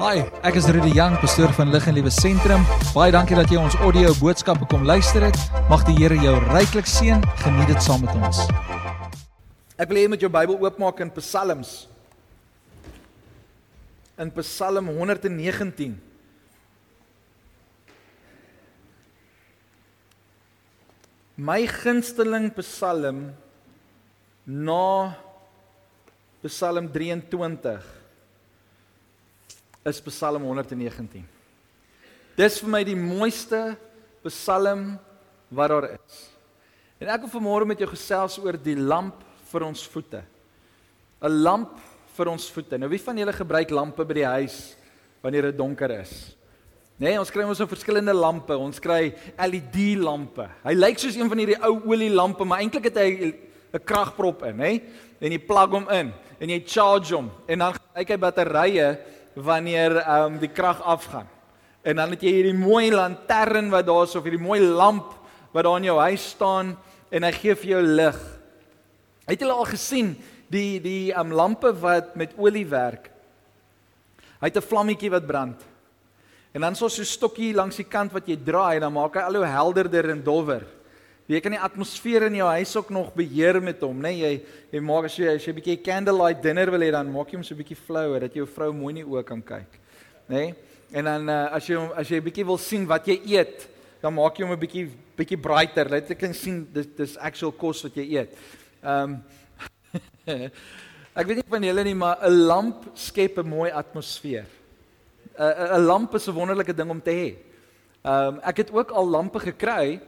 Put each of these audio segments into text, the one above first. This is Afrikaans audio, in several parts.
Hi, ek is Rudy Jang, pastoor van Lig en Liewe Sentrum. Baie dankie dat jy ons audio boodskappe kom luister het. Mag die Here jou ryklik seën. Geniet dit saam met ons. Ek wil hê jy moet jou Bybel oopmaak in Psalms. In Psalm 119. My gunsteling Psalm na Psalm 23 is Psalm 119. Dis vir my die mooiste Psalm wat daar is. En ek wil vanmôre met jou gesels oor die lamp vir ons voete. 'n Lamp vir ons voete. Nou wie van julle gebruik lampe by die huis wanneer dit donker is? Nee, ons kry ons so verskillende lampe. Ons kry LED lampe. Hy lyk soos een van hierdie ou olielampe, maar eintlik het hy 'n kragprop in, hè? En jy plug hom in en jy charge hom en dan kyk hy batterye wanneer ehm um, die krag afgaan. En dan het jy hierdie mooi lantern wat daar is of hierdie mooi lamp wat daar in jou huis staan en hy gee vir jou lig. Het julle al gesien die die ehm um, lampe wat met olie werk? Hy het 'n vlammetjie wat brand. En dan so 'n stokkie langs die kant wat jy draai en dan maak hy al hoe helderder en dowwer. Jy kan die atmosfeer in jou huis ook nog beheer met hom, né? Nee, jy jy maak as jy as jy 'n bietjie candlelight dinner wil hê dan maak jy hom so 'n bietjie flou dat jou vrou mooi nie oë kan kyk. Né? Nee? En dan uh, as jy as jy 'n bietjie wil sien wat jy eet, dan maak jy hom 'n bietjie bietjie brighter. Laat ek kan sien dis dis actual kos wat jy eet. Ehm um, Ek weet nie van julle nie, maar 'n lamp skep 'n mooi atmosfeer. 'n 'n lamp is 'n wonderlike ding om te hê. Ehm um, ek het ook al lampe gekry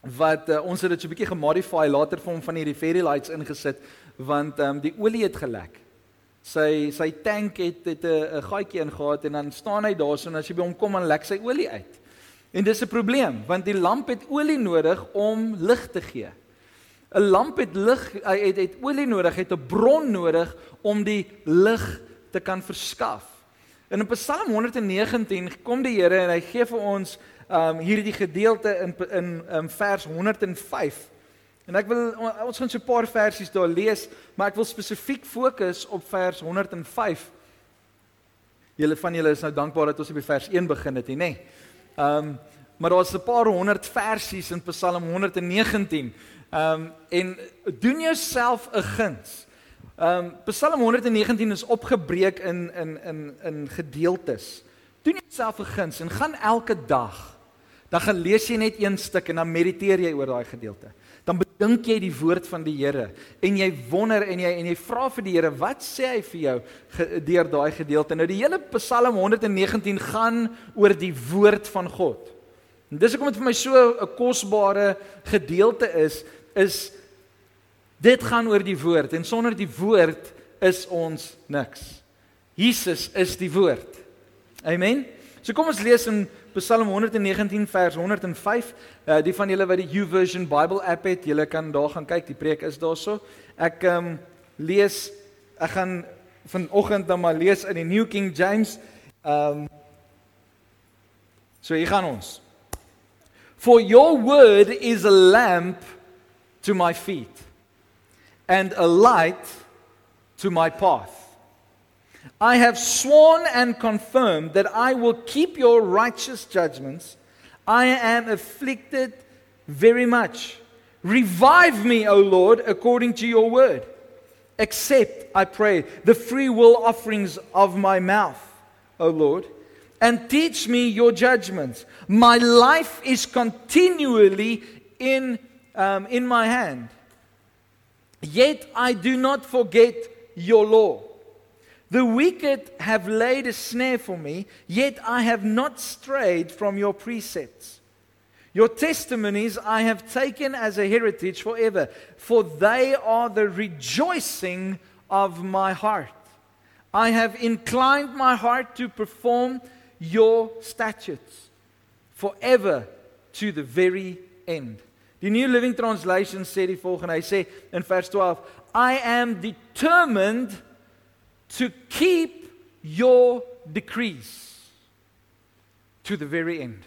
wat uh, ons het dit so 'n bietjie gemodify later vir hom van hierdie fairy lights ingesit want ehm um, die olie het gelek. Sy sy tank het het 'n gaatjie ingehaat en dan staan hy daar so en as jy by hom kom dan lek sy olie uit. En dis 'n probleem want die lamp het olie nodig om lig te gee. 'n Lamp het lig hy het het olie nodig, het 'n bron nodig om die lig te kan verskaf. En in Psalm 119 kom die Here en hy gee vir ons um hierdie gedeelte in in in vers 105. En ek wil ons gaan so 'n paar versies daar lees, maar ek wil spesifiek fokus op vers 105. Julle van julle is nou dankbaar dat ons by vers 1 begin het, nê? Um maar daar's 'n paar honderd versies in Psalm 119. Um en doen jouself 'n guns. Um Psalm 119 is opgebreek in in in in gedeeltes. Doen jouself 'n guns en gaan elke dag dan gaan lees jy net een stuk en dan mediteer jy oor daai gedeelte. Dan bedink jy die woord van die Here en jy wonder en jy en jy vra vir die Here, wat sê hy vir jou deur daai gedeelte? Nou die hele Psalm 119 gaan oor die woord van God. En dis hoekom dit vir my so 'n kosbare gedeelte is, is dit gaan oor die woord en sonder die woord is ons niks. Jesus is die woord. Amen. So kom ons lees in Psalm 119 vers 105. Uh die van julle wat die YouVersion Bible app het, julle kan daar gaan kyk, die preek is daarso. Ek ehm um, lees ek gaan vanoggend dan maar lees in die New King James. Ehm um, So hier gaan ons. For your word is a lamp to my feet and a light to my path. I have sworn and confirmed that I will keep your righteous judgments. I am afflicted very much. Revive me, O Lord, according to your word. Accept, I pray, the free will offerings of my mouth, O Lord, and teach me your judgments. My life is continually in, um, in my hand. Yet I do not forget your law. The wicked have laid a snare for me, yet I have not strayed from your precepts. Your testimonies I have taken as a heritage forever, for they are the rejoicing of my heart. I have inclined my heart to perform your statutes forever to the very end. Die New Living Translation sê die volgende, hy sê in vers 12, I am determined to keep your decrees to the very end.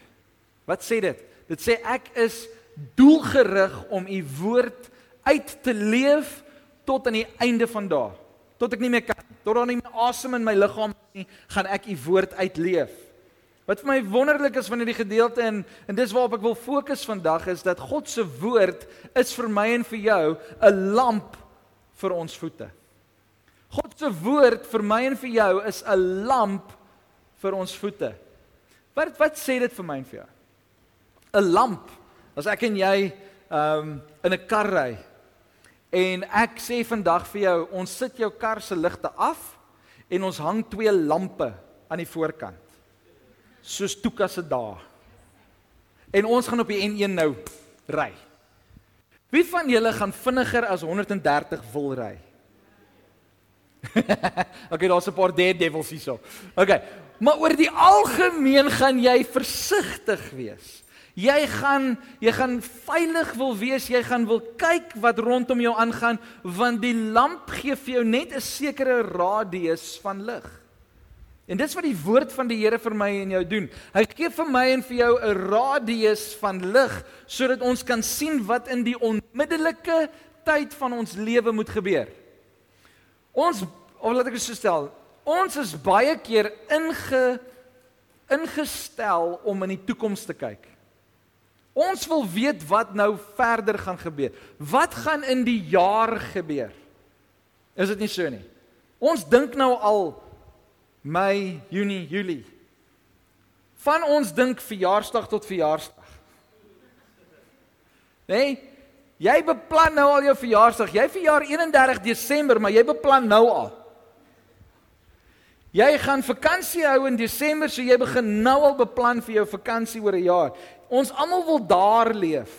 Wat sê dit? Dit sê ek is doelgerig om u woord uit te leef tot aan die einde van dae. Tot ek nie meer kan, tot daar nie meer asem in my liggaam nie, gaan ek u woord uitleef. Wat vir my wonderlik is van hierdie gedeelte en en dis waarop ek wil fokus vandag is dat God se woord is vir my en vir jou 'n lamp vir ons voete. God se woord vir my en vir jou is 'n lamp vir ons voete. Wat wat sê dit vir my en vir jou? 'n Lamp. As ek en jy ehm um, in 'n kar ry en ek sê vandag vir jou, ons sit jou kar se ligte af en ons hang twee lampe aan die voorkant soos Tuka se dae. En ons gaan op die N1 nou ry. Wie van julle gaan vinniger as 130 wil ry? okay, daar's 'n paar dead devils hierso. Okay, maar oor die algemeen gaan jy versigtig wees. Jy gaan jy gaan veilig wil wees, jy gaan wil kyk wat rondom jou aangaan want die lamp gee vir jou net 'n sekere radius van lig. En dis wat die woord van die Here vir my en jou doen. Hy gee vir my en vir jou 'n radius van lig sodat ons kan sien wat in die onmiddellike tyd van ons lewe moet gebeur. Ons of laat ek dit so stel, ons is baie keer inge ingestel om in die toekoms te kyk. Ons wil weet wat nou verder gaan gebeur. Wat gaan in die jaar gebeur? Is dit nie so nie? Ons dink nou al Mei, Junie, Julie. Van ons dink verjaarsdag tot verjaarsdag. Nee, jy beplan nou al jou verjaarsdag. Jy verjaar 31 Desember, maar jy beplan nou al. Jy gaan vakansie hou in Desember, so jy begin nou al beplan vir jou vakansie oor 'n jaar. Ons almal wil daar leef.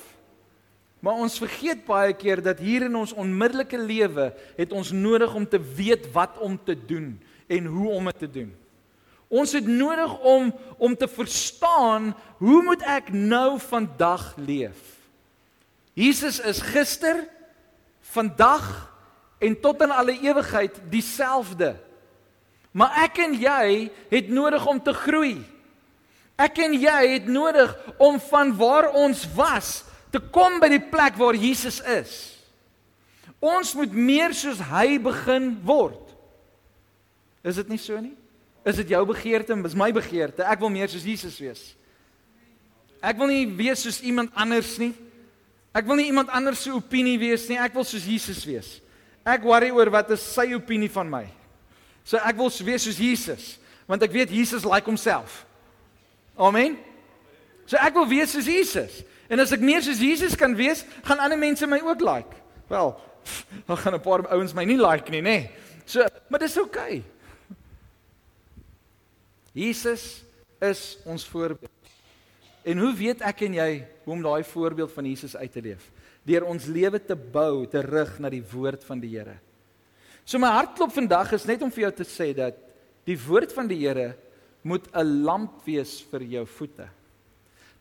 Maar ons vergeet baie keer dat hier in ons onmiddellike lewe het ons nodig om te weet wat om te doen en hoe om dit te doen. Ons het nodig om om te verstaan hoe moet ek nou vandag leef? Jesus is gister, vandag en tot in alle ewigheid dieselfde. Maar ek en jy het nodig om te groei. Ek en jy het nodig om van waar ons was te kom by die plek waar Jesus is. Ons moet meer soos hy begin word. Is dit nie so nie? Is dit jou begeerte en is my begeerte? Ek wil meer soos Jesus wees. Ek wil nie wees soos iemand anders nie. Ek wil nie iemand anders se opinie wees nie. Ek wil soos Jesus wees. Ek worry oor wat is sy opinie van my. So ek wil wees soos Jesus, want ek weet Jesus like homself. Amen. So ek wil wees soos Jesus. En as ek meer soos Jesus kan wees, gaan ander mense my ook like. Wel, dan gaan 'n paar ouens my nie like nie, nê. So, maar dis oukei. Okay. Jesus is ons voorbeeld. En hoe weet ek en jy hoe om daai voorbeeld van Jesus uit te leef? Deur ons lewe te bou te rig na die woord van die Here. So my hartklop vandag is net om vir jou te sê dat die woord van die Here moet 'n lamp wees vir jou voete.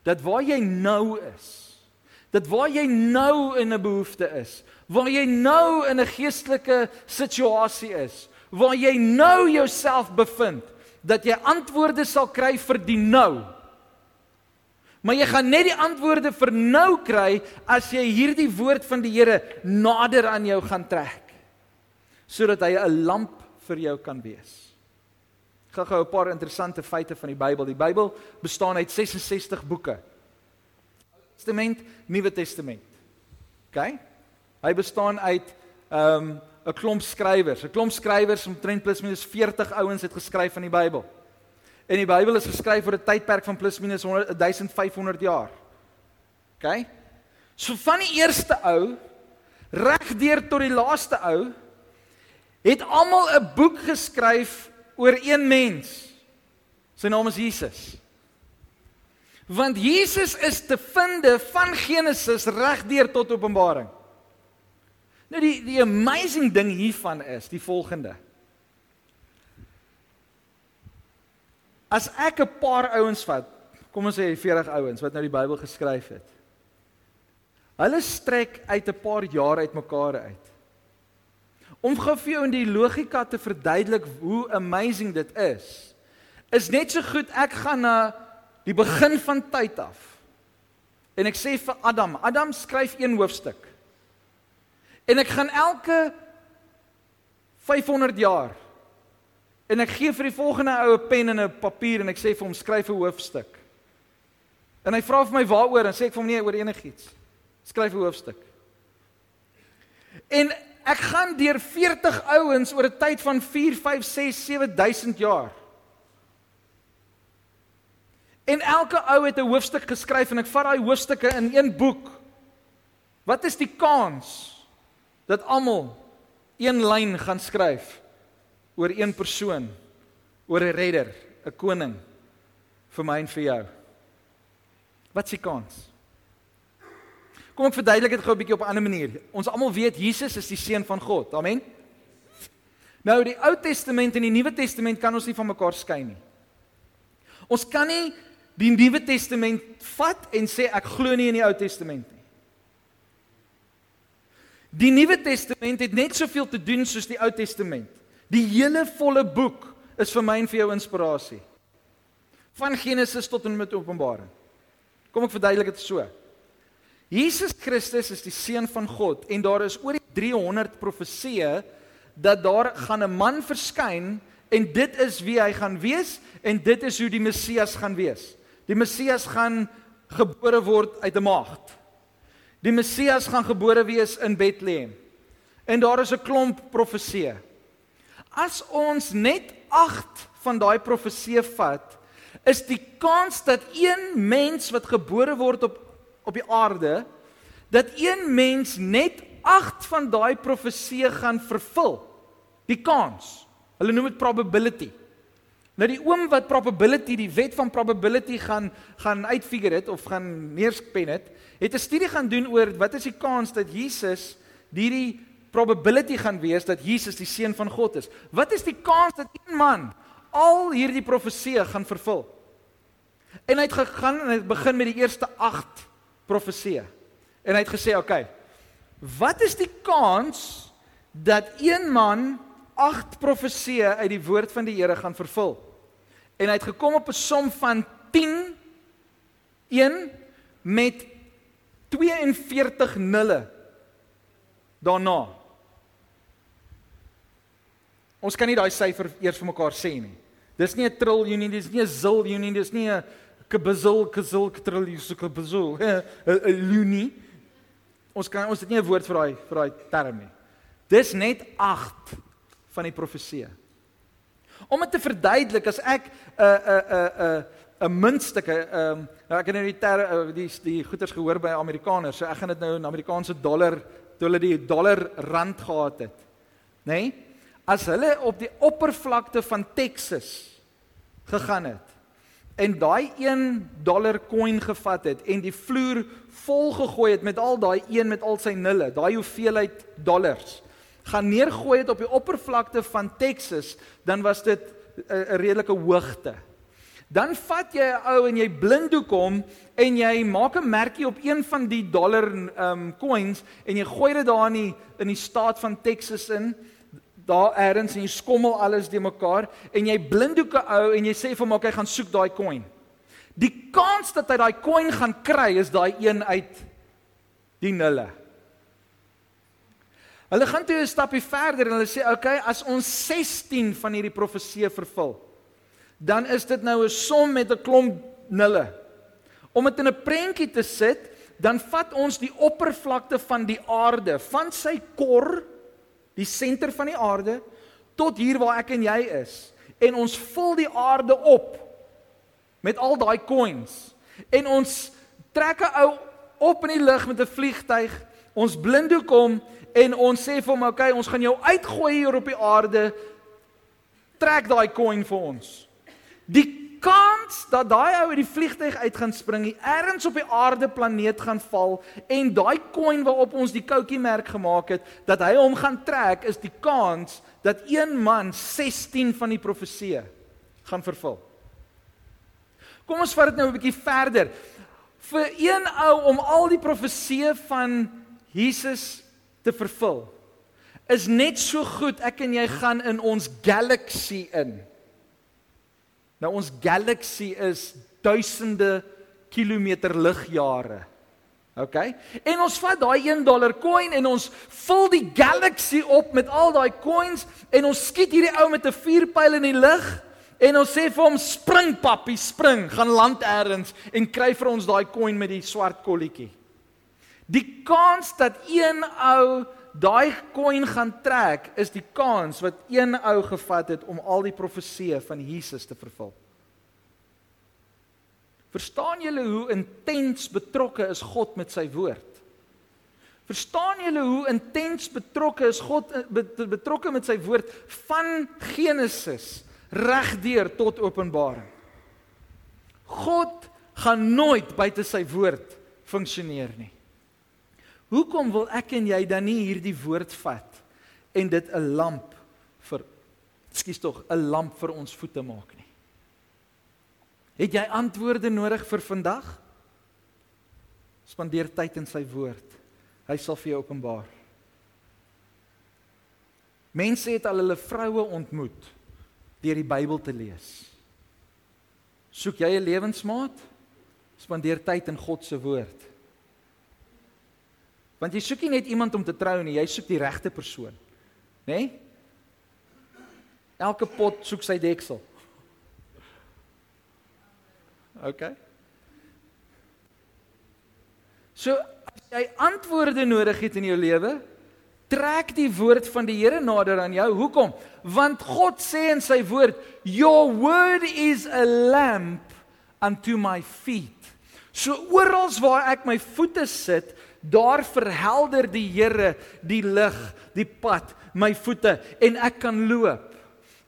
Dat waar jy nou is, dat waar jy nou in 'n behoefte is, waar jy nou in 'n geestelike situasie is, waar jy nou jouself bevind, dat jy antwoorde sal kry vir die nou. Maar jy gaan net die antwoorde vir nou kry as jy hierdie woord van die Here nader aan jou gaan trek sodat hy 'n lamp vir jou kan wees. Ek gaan gou 'n paar interessante feite van die Bybel. Die Bybel bestaan uit 66 boeke. Testament, Nuwe Testament. OK? Hy bestaan uit ehm um, 'n klomp skrywers. 'n Klomp skrywers omtrent plus minus 40 ouens het geskryf van die Bybel. En die Bybel is geskryf oor 'n tydperk van plus minus 1500 jaar. OK? So van die eerste ou regdeur tot die laaste ou het almal 'n boek geskryf oor een mens. Sy naam is Jesus. Want Jesus is te vinde van Genesis regdeur tot Openbaring. Nou die die amazing ding hiervan is die volgende. As ek 'n paar ouens vat, kom ons sê 40 ouens wat nou die Bybel geskryf het. Hulle strek uit 'n paar jare uitmekaar uit. Om gou vir jou in die logika te verduidelik hoe amazing dit is, is net so goed ek gaan na die begin van tyd af. En ek sê vir Adam, Adam skryf een hoofstuk. En ek gaan elke 500 jaar En ek gee vir die volgende ou 'n pen en 'n papier en ek sê vir hom skryf 'n hoofstuk. En hy vra vir my waaroor en sê ek vir hom nee oor enigiets. Skryf 'n hoofstuk. En ek gaan deur 40 ouens oor 'n tyd van 4, 5, 6, 7000 jaar. En elke ou het 'n hoofstuk geskryf en ek vat daai hoofstukke in een boek. Wat is die kans dat almal een lyn gaan skryf oor een persoon, oor 'n redder, 'n koning vir my en vir jou? Wat s'ie kans? Kom ek verduidelik dit gou 'n bietjie op 'n ander manier. Ons almal weet Jesus is die seun van God. Amen. Nou die Ou Testament en die Nuwe Testament kan ons nie van mekaar skei nie. Ons kan nie die Nuwe Testament vat en sê ek glo nie in die Ou Testament nie. Die Nuwe Testament het net soveel te doen soos die Ou Testament. Die hele volle boek is vir my en vir jou inspirasie. Van Genesis tot en met Openbaring. Kom ek verduidelik dit so. Jesus Christus is die seun van God en daar is oor die 300 profeseë dat daar gaan 'n man verskyn en dit is wie hy gaan wees en dit is hoe die Messias gaan wees. Die Messias gaan gebore word uit 'n maagd. Die Messias gaan gebore wees in Bethlehem. En daar is 'n klomp profeseë. As ons net 8 van daai profeseë vat, is die kans dat een mens wat gebore word op op die aarde dat een mens net 8 van daai profeseë gaan vervul. Die kans. Hulle noem dit probability. Nou die oom wat probability, die wet van probability gaan gaan uitfigure dit of gaan neerspen het, het 'n studie gaan doen oor wat is die kans dat Jesus hierdie probability gaan wees dat Jesus die seun van God is. Wat is die kans dat een man al hierdie profeseë gaan vervul? En hy het gegaan en hy het begin met die eerste 8 profeseë. En hy het gesê, "Oké, okay, wat is die kans dat een man 8 profeseë uit die woord van die Here gaan vervul?" En hy het gekom op 'n som van 10 1 met 42 nulle daarna. Ons kan nie daai syfer eers vir mekaar sê nie. Dis nie 'n triljoen nie, dis nie 'n ziljoen nie, dis nie 'n kebazil kazil triljoen so kebazil 'n lunie. Ons kan ons het nie 'n woord vir daai vir daai term nie. Dis net 8 van die profeseë. Om dit te verduidelik as ek 'n 'n 'n 'n 'n muntstukke ehm um, ek het nou die ter, uh, die die goeters gehoor by Amerikaners, so ek gaan dit nou in Amerikaanse dollar toe hulle die dollar rand gehad het. Nê? Nee? As hulle op die oppervlakte van Texas gegaan het en daai 1 dollar coin gevat het en die vloer vol gegooi het met al daai een met al sy nulle, daai hoeveelheid dollars gaan neergooi het op die oppervlakte van Texas, dan was dit 'n redelike hoogte. Dan vat jy 'n ou en jy blinddoek hom en jy maak 'n merkie op een van die dollar um coins en jy gooi dit daar in die in die staat van Texas in daar eers en jy skommel alles de mekaar en jy blinddoek 'n ou en jy sê vir hom hy gaan soek daai coin. Die kans dat hy daai coin gaan kry is daai een uit die nulle. Hulle gaan toe 'n stapie verder en hulle sê ok, as ons 16 van hierdie profeseë vervul, dan is dit nou 'n som met 'n klomp nulle. Om dit in 'n prentjie te sit, dan vat ons die oppervlakte van die aarde, van sy kor die senter van die aarde tot hier waar ek en jy is. En ons vul die aarde op met al daai coins. En ons trek 'n ou op in die lug met 'n vliegtyg. Ons blinddoek hom en ons sê vir hom okay ons gaan jou uitgooi hier op die aarde. Trek daai coin vir ons. Die kans dat daai ou uit die vliegtyg uit gaan spring, eers op die aarde planeet gaan val en daai coin waarop ons die koutjie merk gemaak het, dat hy hom gaan trek, is die kans dat een man 16 van die profeseë gaan vervul. Kom ons vat dit nou 'n bietjie verder. Vir een ou om al die profeseë van Jesus te vervul is net so goed ek en jy gaan in ons galaxy in. Nou ons galaxy is duisende kilometer ligjare. OK? En ons vat daai 1 dollar coin en ons vul die galaxy op met al daai coins en ons skiet hierdie ou met 'n vuurpyl in die lug en ons sê vir hom spring papi, spring, gaan land eers en kry vir ons daai coin met die swart kolletjie. Die kans dat een ou daai coin gaan trek is die kans wat een ou gevat het om al die profeseë van Jesus te vervul. Verstaan julle hoe intens betrokke is God met sy woord? Verstaan julle hoe intens betrokke is God eh, betrokke met sy woord van Genesis regdeur tot Openbaring? God gaan nooit buite sy woord funksioneer nie. Hoekom wil ek en jy dan nie hierdie woord vat en dit 'n lamp vir skus tog 'n lamp vir ons voete maak nie? Het jy antwoorde nodig vir vandag? Spandeer tyd in sy woord. Hy sal vir jou openbaar. Mense het al hulle vroue ontmoet deur die Bybel te lees. Soek jy 'n lewensmaat? Spandeer tyd in God se woord. Want jy soek nie net iemand om te trou nie, jy soek die regte persoon. Né? Nee? Elke pot soek sy deksel. OK. So as jy antwoorde nodig het in jou lewe, trek die woord van die Here nader aan jou. Hoekom? Want God sê in sy woord, "Your word is a lamp unto my feet." So oral waar ek my voete sit, daar verhelder die Here die lig, die pad, my voete en ek kan loop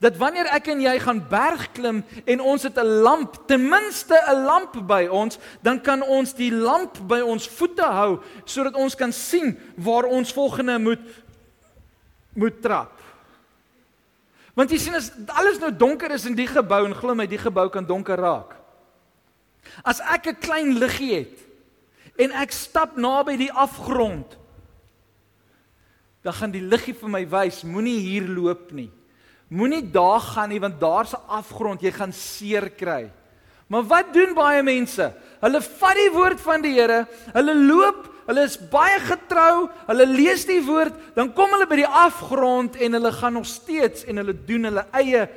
dat wanneer ek en jy gaan bergklim en ons het 'n lamp, ten minste 'n lamp by ons, dan kan ons die lamp by ons voete hou sodat ons kan sien waar ons volgende moet moet trap. Want jy sien as alles nou donker is in die gebou en glo my die gebou kan donker raak. As ek 'n klein liggie het en ek stap naby die afgrond, dan gaan die liggie vir my wys moenie hier loop nie. Moenie daar gaan nie want daar's 'n afgrond, jy gaan seer kry. Maar wat doen baie mense? Hulle vat die woord van die Here, hulle loop, hulle is baie getrou, hulle lees die woord, dan kom hulle by die afgrond en hulle gaan nog steeds en hulle doen hulle eie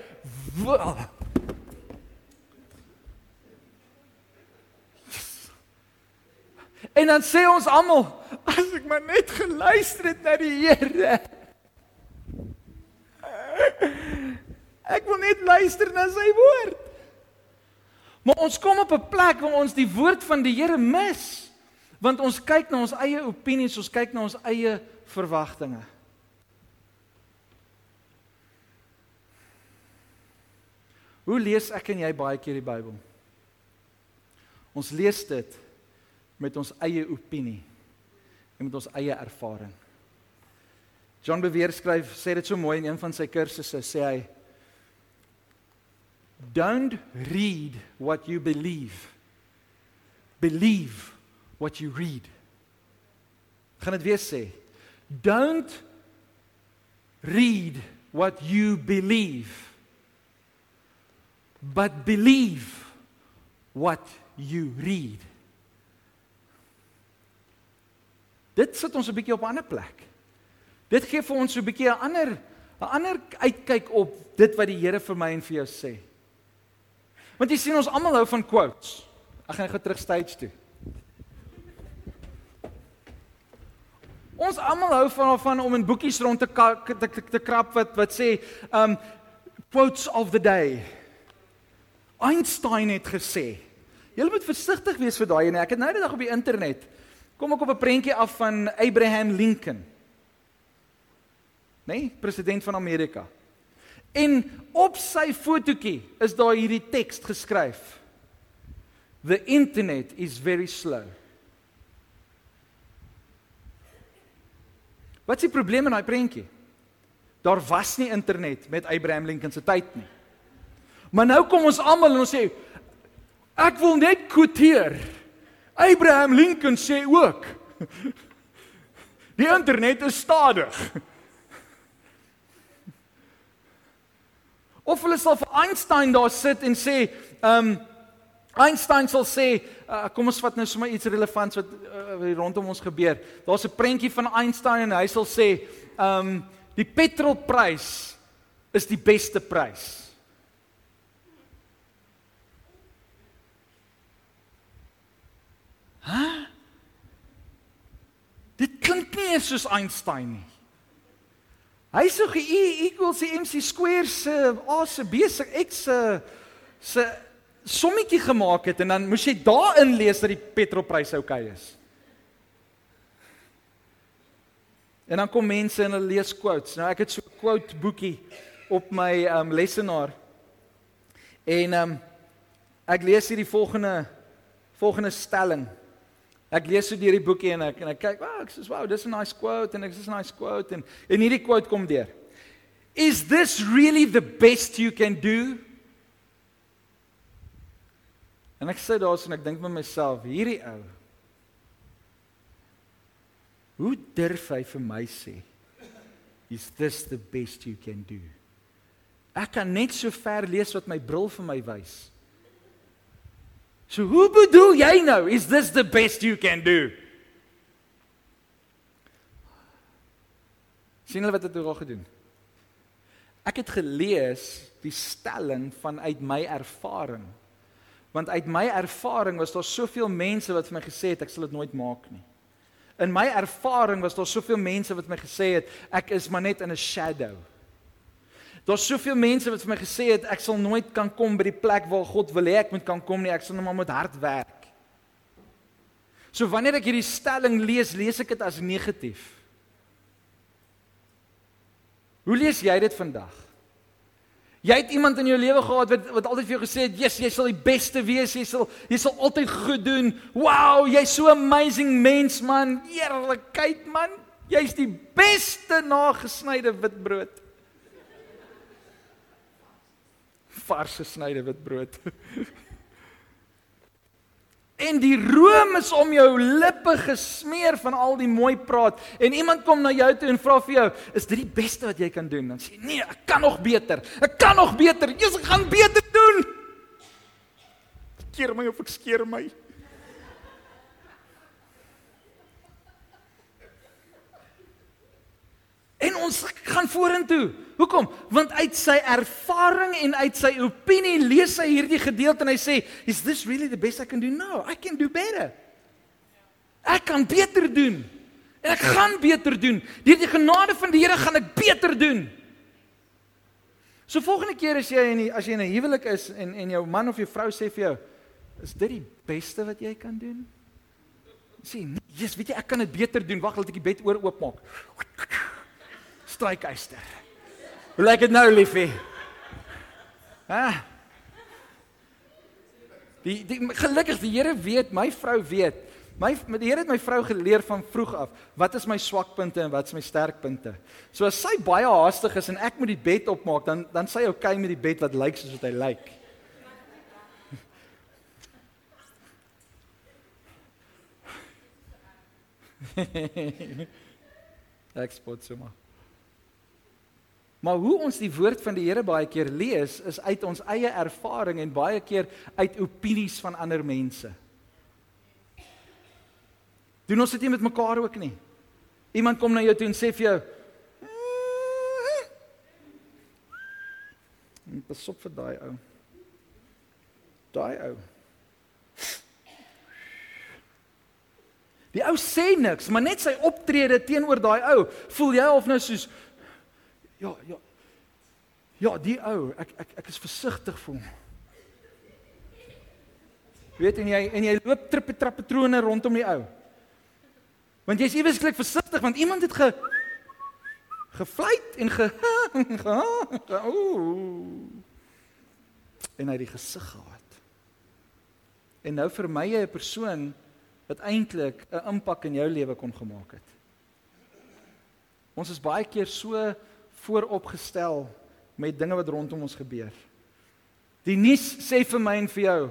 En dan sê ons almal, as ek maar net geluister het na die Here. Ek wil net luister na sy woord. Maar ons kom op 'n plek waar ons die woord van die Here mis. Want ons kyk na ons eie opinies, ons kyk na ons eie verwagtinge. Hoe lees ek en jy baie keer die Bybel? Ons lees dit met ons eie opinie en met ons eie ervaring. John Bevere skryf sê dit so mooi in een van sy kursusse sê hy Don't read what you believe. Believe what you read. Gaan dit weer sê. Don't read what you believe. But believe what you read. Dit sit ons 'n bietjie op 'n ander plek. Dit gee vir ons so 'n bietjie 'n ander 'n ander uitkyk op dit wat die Here vir my en vir jou sê. Want jy sien ons almal hou van quotes. Ek gaan gou terug stage toe. Ons almal hou van van om in boekies rond te te, te, te krap wat wat sê um quotes of the day. Einstein het gesê. Jy moet versigtig wees vir daai en ek het nou die dag op die internet kom ek op 'n prentjie af van Abraham Lincoln nê, nee, president van Amerika. En op sy fotootjie is daar hierdie teks geskryf. The internet is very slow. Wat is die probleem in daai prentjie? Daar was nie internet met Abraham Lincoln se tyd nie. Maar nou kom ons almal en ons sê ek wil net quoteer. Abraham Lincoln sê ook die internet is stadig. Of hulle sal vir Einstein daar sit en sê, ehm um, Einstein sal sê, uh, kom ons vat nou sommer iets relevants wat uh, rondom ons gebeur. Daar's 'n prentjie van Einstein en hy sal sê, ehm um, die petrolprys is die beste prys. Hæ? Dit klink nie eens soos Einstein nie. Hy sê E equals mc square se A se B se X se se sommetjie gemaak het en dan moes jy daarin lees dat die petrolpryse oukei okay is. En dan kom mense en hulle lees quotes. Nou ek het so 'n quote boekie op my um lesenaar. En um ek lees hier die volgende volgende stelling. Ek lees so deur die boekie en ek en ek kyk, wow, ek sê wow, dis 'n nice quote en ek sê 'n nice quote en en hierdie quote kom deur. Is this really the best you can do? En ek sê daar's en ek dink met myself, hierdie ou. Hoe durf hy vir my sê? Is this the best you can do? Ek kan net so ver lees wat my bril vir my wys. So hoe bedoel jy nou? Is this the best you can do? Sien hulle wat het hulle gedoen? Ek het gelees die stelling vanuit my ervaring. Want uit my ervaring was daar soveel mense wat vir my gesê het ek sal dit nooit maak nie. In my ervaring was daar soveel mense wat my gesê het ek is maar net in 'n shadow. Daar's soveel mense wat vir my gesê het ek sal nooit kan kom by die plek waar God wil hê ek moet kan kom nie. Ek sal net maar met hard werk. So wanneer ek hierdie stelling lees, lees ek dit as negatief. Hoe lees jy dit vandag? Jy het iemand in jou lewe gehad wat wat altyd vir jou gesê het, "Jesus, jy sal die beste wees, jy sal jy sal altyd goed doen. Wow, jy's so amazing mens, man. Eerlikheid, man. Jy's die beste nagesnyde witbrood." Vars gesnyde witbrood. en die room is om jou lippe gesmeer van al die mooi praat en iemand kom na jou toe en vra vir jou, "Is dit die beste wat jy kan doen?" Dan sê jy, "Nee, ek kan nog beter. Ek kan nog beter. Jesus gaan beter doen." Keer my of ek skeer my. Ons gaan vorentoe. Hoekom? Want uit sy ervaring en uit sy opinie lees hy hierdie gedeelte en hy sê, "Is this really the best I can do? No, I can do better." Ek kan beter doen. En ek gaan beter doen. Deur die genade van die Here gaan ek beter doen. So volgende keer as jy in die, as jy in 'n huwelik is en en jou man of jou vrou sê vir jou, "Is dit die beste wat jy kan doen?" Sê, nee, "Jesus, weet jy, ek kan dit beter doen. Wag, laat ek die bed oor oopmaak." Strykyster. Hoe lyk dit nou, liefie? Hæ? Die, die gelukkig die Here weet, my vrou weet. My die Here het my vrou geleer van vroeg af wat is my swakpunte en wat is my sterkpunte. So as sy baie haastig is en ek moet die bed opmaak, dan dan sy okay met die bed wat lyk soos wat hy lyk. ek spot sommer. Maar hoe ons die woord van die Here baie keer lees, is uit ons eie ervaring en baie keer uit opinies van ander mense. Doen ons dit nie met mekaar ook nie? Iemand kom na jou toe en sê vir jou: "Moet pas op vir daai ou." Daai ou. Die ou sê niks, maar net sy optrede teenoor daai ou, voel jy of nou soos Ja, ja. Ja, die ou, ek ek ek is versigtig vir hom. Weet en jy en jy loop trippe trappe patrone rondom die ou. Want jy's eweslik versigtig want iemand het ge gefluit en ge ooh. En hy het die gesig gehad. En nou vermy jy 'n persoon wat eintlik 'n impak in jou lewe kon gemaak het. Ons is baie keer so vooropgestel met dinge wat rondom ons gebeur. Die nuus sê vir my en vir jou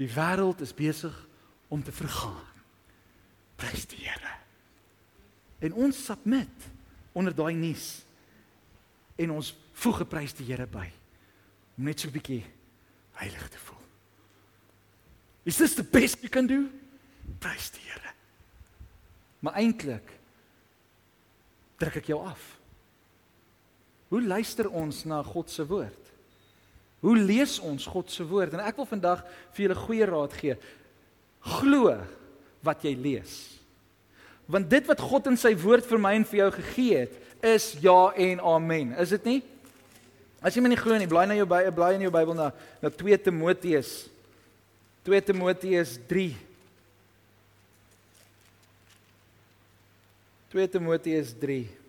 die wêreld is besig om te vergaan. Prys die Here. En ons submit onder daai nuus en ons voeg geprys die Here by om net so 'n bietjie heilig te voel. Is this the best you can do? Prys die Here. Maar eintlik druk ek jou af. Hoe luister ons na God se woord? Hoe lees ons God se woord? En ek wil vandag vir julle goeie raad gee. Glo wat jy lees. Want dit wat God in sy woord vir my en vir jou gegee het, is ja en amen. Is dit nie? As jy my nie glo nie, blaai na jou Bybel, blaai in jou Bybel na na 2 Timoteus. 2 Timoteus 3. 2 Timoteus 3.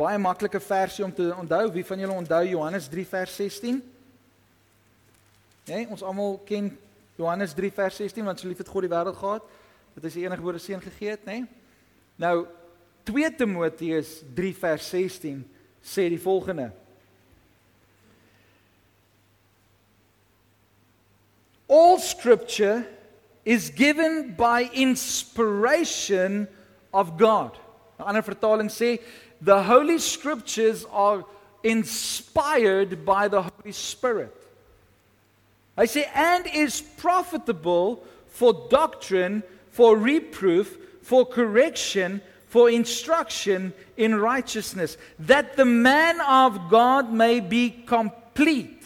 Baie maklike versie om te onthou. Wie van julle onthou Johannes 3 vers 16? Nee, ons almal ken Johannes 3 vers 16 want so lief het God die wêreld gehad dat hy sy enige gebore seun gegee het, nê? Nee? Nou 2 Timoteus 3 vers 16 sê die volgende: All scripture is given by inspiration of God. 'n Ander vertaling sê the holy scriptures are inspired by the Holy Spirit. I say, and is profitable for doctrine, for reproof, for correction, for instruction in righteousness, that the man of God may be complete,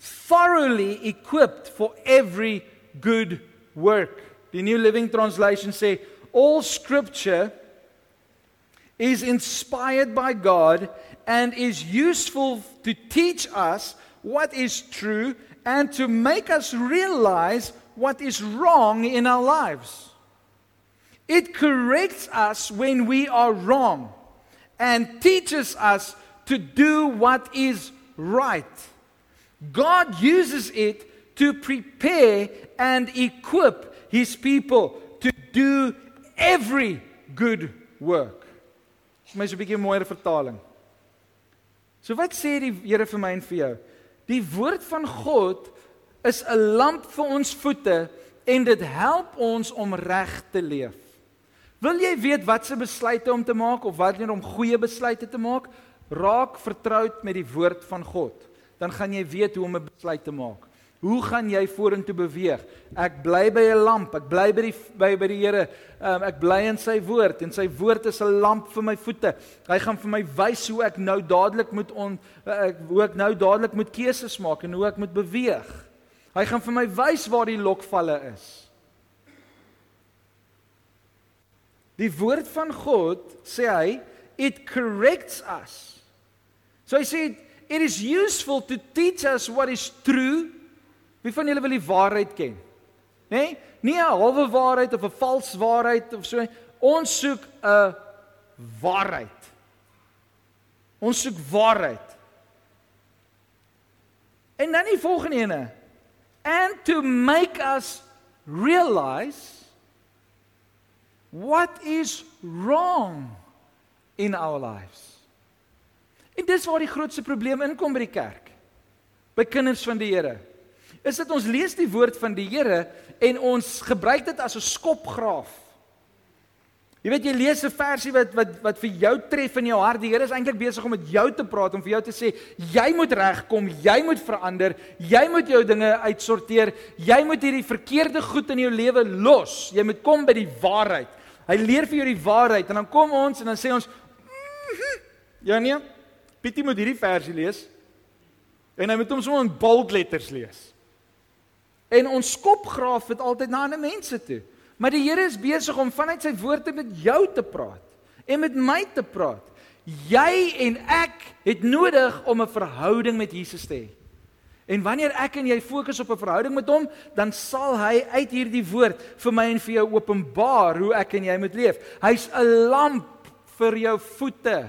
thoroughly equipped for every good work. The New Living Translation say all scripture is inspired by God and is useful to teach us what is true and to make us realize what is wrong in our lives. It corrects us when we are wrong and teaches us to do what is right. God uses it to prepare and equip his people to do every good work. My so 'n bietjie mooier vertaling. So wat sê die Here vir my en vir jou? Die woord van God is 'n lamp vir ons voete en dit help ons om reg te leef. Wil jy weet wat se besluite om te maak of wat om goeie besluite te maak? Raak vertroud met die woord van God. Dan gaan jy weet hoe om 'n besluit te maak. Hoe gaan jy vorentoe beweeg? Ek bly by 'n lamp, ek bly by die by by die Here. Um, ek bly in sy woord en sy woord is 'n lamp vir my voete. Hy gaan vir my wys hoe ek nou dadelik moet on ek, hoe ek nou dadelik moet keuses maak en hoe ek moet beweeg. Hy gaan vir my wys waar die lokvalle is. Die woord van God sê hy it corrects us. So hy sê it is useful to teach us what is true Wie van julle wil die waarheid ken? Nê? Nee? Nie 'n halwe waarheid of 'n vals waarheid of so. Ons soek 'n waarheid. Ons soek waarheid. En dan die volgende ene. And to make us realize what is wrong in our lives. En dis waar die grootste probleem inkom by die kerk. By kinders van die Here is dit ons lees die woord van die Here en ons gebruik dit as 'n skopgraaf. Jy weet jy lees 'n versie wat wat wat vir jou tref in jou hart. Die Here is eintlik besig om met jou te praat om vir jou te sê jy moet regkom, jy moet verander, jy moet jou dinge uitsorteer, jy moet hierdie verkeerde goed in jou lewe los. Jy moet kom by die waarheid. Hy leer vir jou die waarheid en dan kom ons en dan sê ons Ja nee. Pietie moet hierdie versie lees. En hy moet hom sommer in bold letters lees. En ons skopgraaf dit altyd na ander mense toe. Maar die Here is besig om vanuit sy woord met jou te praat en met my te praat. Jy en ek het nodig om 'n verhouding met Jesus te hê. En wanneer ek en jy fokus op 'n verhouding met hom, dan sal hy uit hierdie woord vir my en vir jou openbaar hoe ek en jy moet leef. Hy's 'n lamp vir jou voete.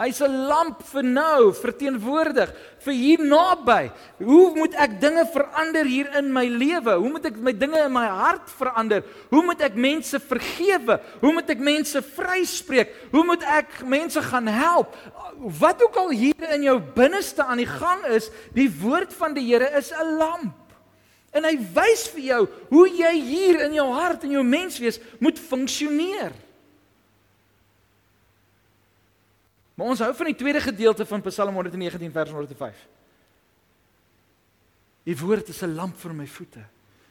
Hy's 'n lamp vir nou, verteenwoordig vir hier naby. Hoe moet ek dinge verander hier in my lewe? Hoe moet ek my dinge in my hart verander? Hoe moet ek mense vergewe? Hoe moet ek mense vryspreek? Hoe moet ek mense gaan help? Wat ook al hier in jou binneste aan die gang is, die woord van die Here is 'n lamp. En hy wys vir jou hoe jy hier in jou hart en jou menswees moet funksioneer. Maar ons hou van die tweede gedeelte van Psalm 119 vers 105. U woord is 'n lamp vir my voete.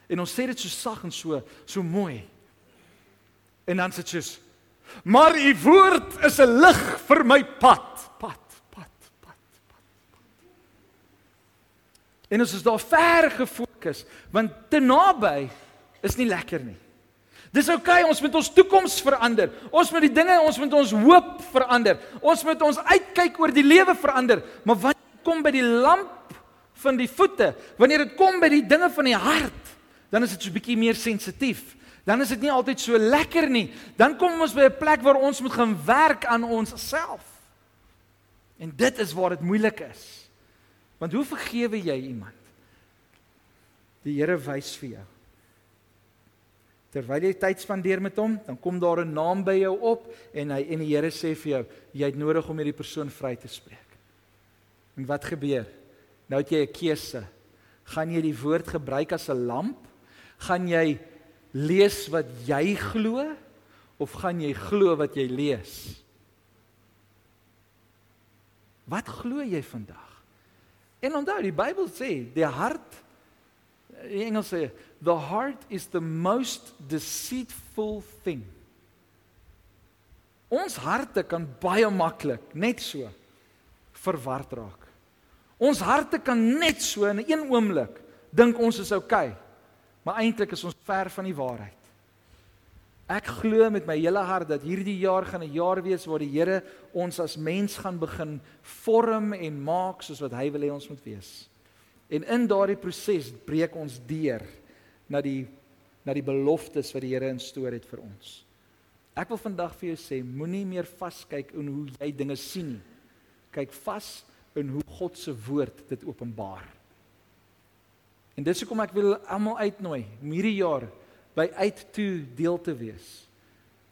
En ons sê dit so sag en so so mooi. En dan sê dit soos Maar u woord is 'n lig vir my pad, pad, pad, pad, pad. En ons is daar ver gefokus want te naby is nie lekker nie. Dis oukei, okay, ons moet ons toekoms verander. Ons moet die dinge, ons moet ons hoop verander. Ons moet ons uitkyk oor die lewe verander. Maar wat kom by die lamp van die voete? Wanneer dit kom by die dinge van die hart, dan is dit so bietjie meer sensitief dan is dit nie altyd so lekker nie. Dan kom ons by 'n plek waar ons moet gaan werk aan onsself. En dit is waar dit moeilik is. Want hoe vergewe jy iemand? Die Here wys vir jou. Terwyl jy tyd spandeer met hom, dan kom daar 'n naam by jou op en hy en die Here sê vir jou, jy het nodig om hierdie persoon vry te spreek. En wat gebeur? Nou het jy 'n keuse. Gaan jy die woord gebruik as 'n lamp? Gaan jy lees wat jy glo of gaan jy glo wat jy lees? Wat glo jy vandag? En onthou, die Bybel sê, die hart in Engels sê, the heart is the most deceitful thing. Ons harte kan baie maklik net so verward raak. Ons harte kan net so in een oomblik dink ons is oukei. Okay. Maar eintlik is ons ver van die waarheid. Ek glo met my hele hart dat hierdie jaar gaan 'n jaar wees waar die Here ons as mens gaan begin vorm en maak soos wat hy wil hê ons moet wees. En in daardie proses breek ons deur na die na die beloftes wat die Here instoor het vir ons. Ek wil vandag vir jou sê, moenie meer vaskyk in hoe jy dinge sien nie. Kyk vas in hoe God se woord dit openbaar. En dis hoekom ek wil almal uitnooi om hierdie jaar by uit toe deel te wees.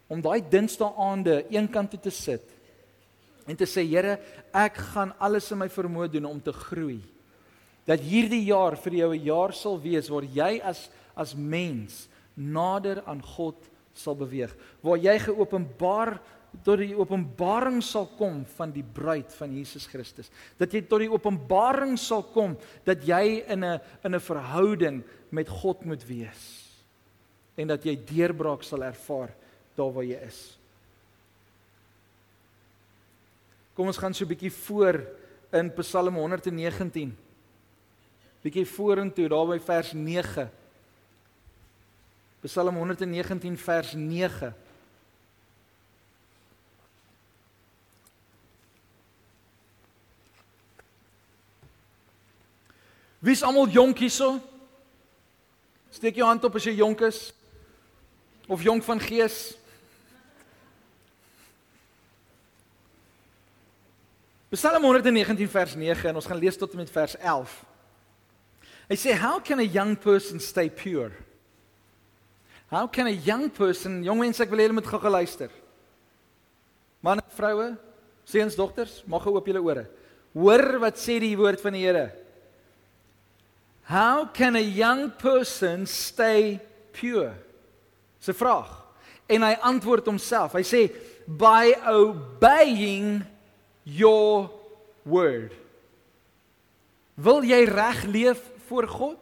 Om daai dinsdae aande eenkant toe te sit en te sê Here, ek gaan alles in my vermoë doen om te groei. Dat hierdie jaar vir jou 'n jaar sal wees waar jy as as mens nader aan God sal beweeg, waar jy geopenbaar tot die openbaring sal kom van die bruid van Jesus Christus. Dat jy tot die openbaring sal kom dat jy in 'n in 'n verhouding met God moet wees. En dat jy deurbraak sal ervaar daar waar jy is. Kom ons gaan so 'n bietjie voor in Psalm 119. Bietjie vorentoe daar by vers 9. Psalm 119 vers 9. Wie's almal jonk hierso? Steek jou hand op as jy jonk is of jonk van gees. Psalm 119 vers 9 en ons gaan lees tot en met vers 11. Hy sê how can a young person stay pure? How can a young person, jong mense ek wil hê julle moet gou geluister. Manne, vroue, seuns, dogters, mag gou oop julle ore. Hoor wat sê die woord van die Here. How can a young person stay pure? Dis 'n vraag. En hy antwoord homself. Hy sê by obeying your word. Wil jy reg leef voor God?